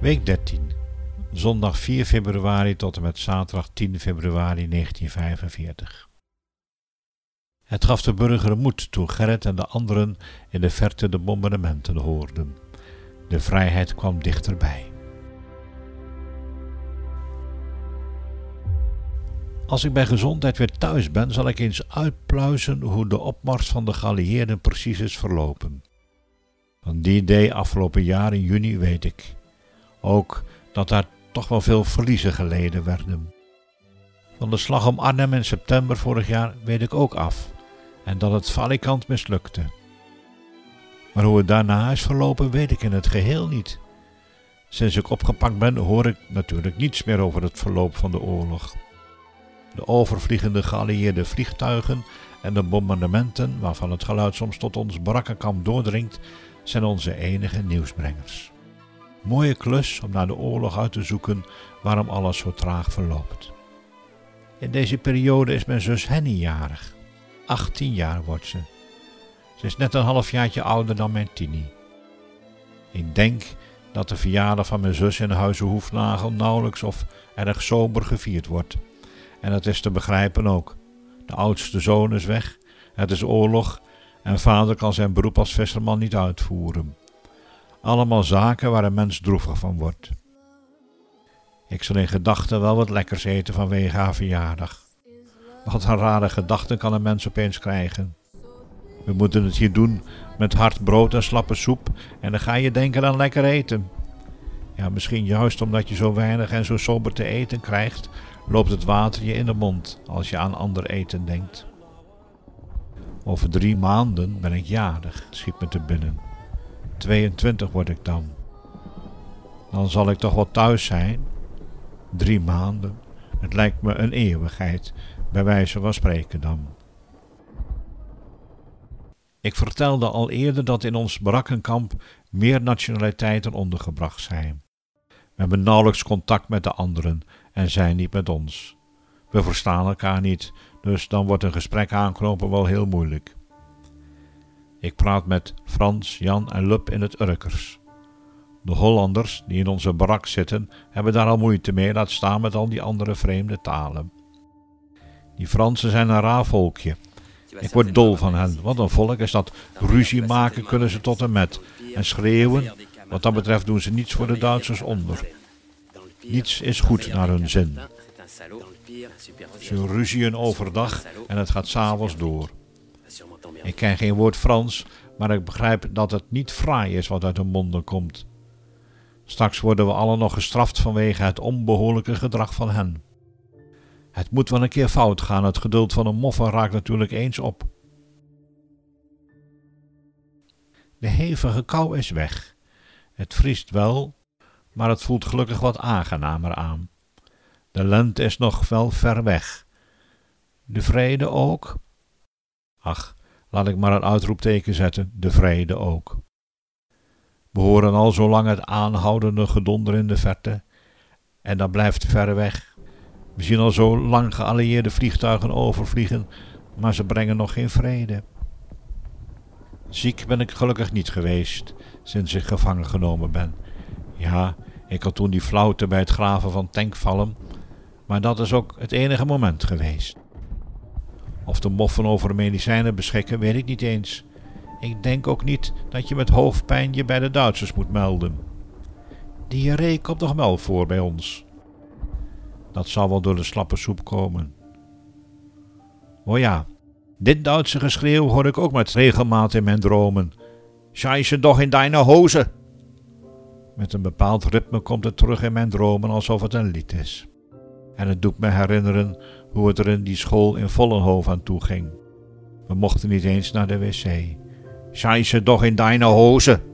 Week 13. Zondag 4 februari tot en met zaterdag 10 februari 1945. Het gaf de burger moed toen Gerrit en de anderen in de verte de bombardementen hoorden. De vrijheid kwam dichterbij. Als ik bij gezondheid weer thuis ben, zal ik eens uitpluizen hoe de opmars van de geallieerden precies is verlopen. Van die day afgelopen jaar in juni weet ik ook dat daar toch wel veel verliezen geleden werden. Van de slag om Arnhem in september vorig jaar weet ik ook af en dat het valikant mislukte. Maar hoe het daarna is verlopen weet ik in het geheel niet. Sinds ik opgepakt ben hoor ik natuurlijk niets meer over het verloop van de oorlog. De overvliegende geallieerde vliegtuigen en de bombardementen, waarvan het geluid soms tot ons barakkenkamp doordringt, zijn onze enige nieuwsbrengers. Mooie klus om naar de oorlog uit te zoeken waarom alles zo traag verloopt. In deze periode is mijn zus Henny jarig. 18 jaar wordt ze. Ze is net een halfjaartje ouder dan mijn Tini. Ik denk dat de verjaardag van mijn zus in Huizen Hoefnagel nauwelijks of erg sober gevierd wordt. En dat is te begrijpen ook. De oudste zoon is weg, het is oorlog en vader kan zijn beroep als visserman niet uitvoeren. Allemaal zaken waar een mens droevig van wordt. Ik zal in gedachten wel wat lekkers eten vanwege haar verjaardag. Wat een rare gedachten kan een mens opeens krijgen. We moeten het hier doen met hard brood en slappe soep en dan ga je denken aan lekker eten. Ja, misschien juist omdat je zo weinig en zo sober te eten krijgt, loopt het water je in de mond als je aan ander eten denkt. Over drie maanden ben ik jarig, schiet me te binnen. 22 word ik dan. Dan zal ik toch wel thuis zijn. Drie maanden. Het lijkt me een eeuwigheid, bij wijze van spreken dan. Ik vertelde al eerder dat in ons barakkenkamp meer nationaliteiten ondergebracht zijn. We hebben nauwelijks contact met de anderen en zij niet met ons. We verstaan elkaar niet, dus dan wordt een gesprek aanknopen wel heel moeilijk. Ik praat met Frans, Jan en Lup in het Urkers. De Hollanders die in onze barak zitten, hebben daar al moeite mee, laat staan met al die andere vreemde talen. Die Fransen zijn een raar volkje. Ik word dol van hen. Wat een volk is dat. Ruzie maken kunnen ze tot en met. En schreeuwen, wat dat betreft doen ze niets voor de Duitsers onder. Niets is goed naar hun zin. Ze ruzien overdag en het gaat s'avonds door. Ik ken geen woord Frans, maar ik begrijp dat het niet fraai is wat uit hun monden komt. Straks worden we allen nog gestraft vanwege het onbehoorlijke gedrag van hen. Het moet wel een keer fout gaan, het geduld van een moffen raakt natuurlijk eens op. De hevige kou is weg. Het vriest wel, maar het voelt gelukkig wat aangenamer aan. De lente is nog wel ver weg. De vrede ook? Ach, laat ik maar een uitroepteken zetten, de vrede ook. We horen al zo lang het aanhoudende gedonder in de verte, en dat blijft ver weg. We zien al zo lang geallieerde vliegtuigen overvliegen, maar ze brengen nog geen vrede. Ziek ben ik gelukkig niet geweest sinds ik gevangen genomen ben. Ja, ik had toen die flauwte bij het graven van tankvallen, maar dat is ook het enige moment geweest. Of de moffen over medicijnen beschikken, weet ik niet eens. Ik denk ook niet dat je met hoofdpijn je bij de Duitsers moet melden. Diarree komt nog wel voor bij ons. Dat zal wel door de slappe soep komen. O ja, dit Duitse geschreeuw hoor ik ook met regelmaat in mijn dromen. Scheisse doch in deine hozen! Met een bepaald ritme komt het terug in mijn dromen alsof het een lied is. En het doet me herinneren hoe het er in die school in Vollenhoven aan toe ging. We mochten niet eens naar de wc. Scheisse doch in deine hozen!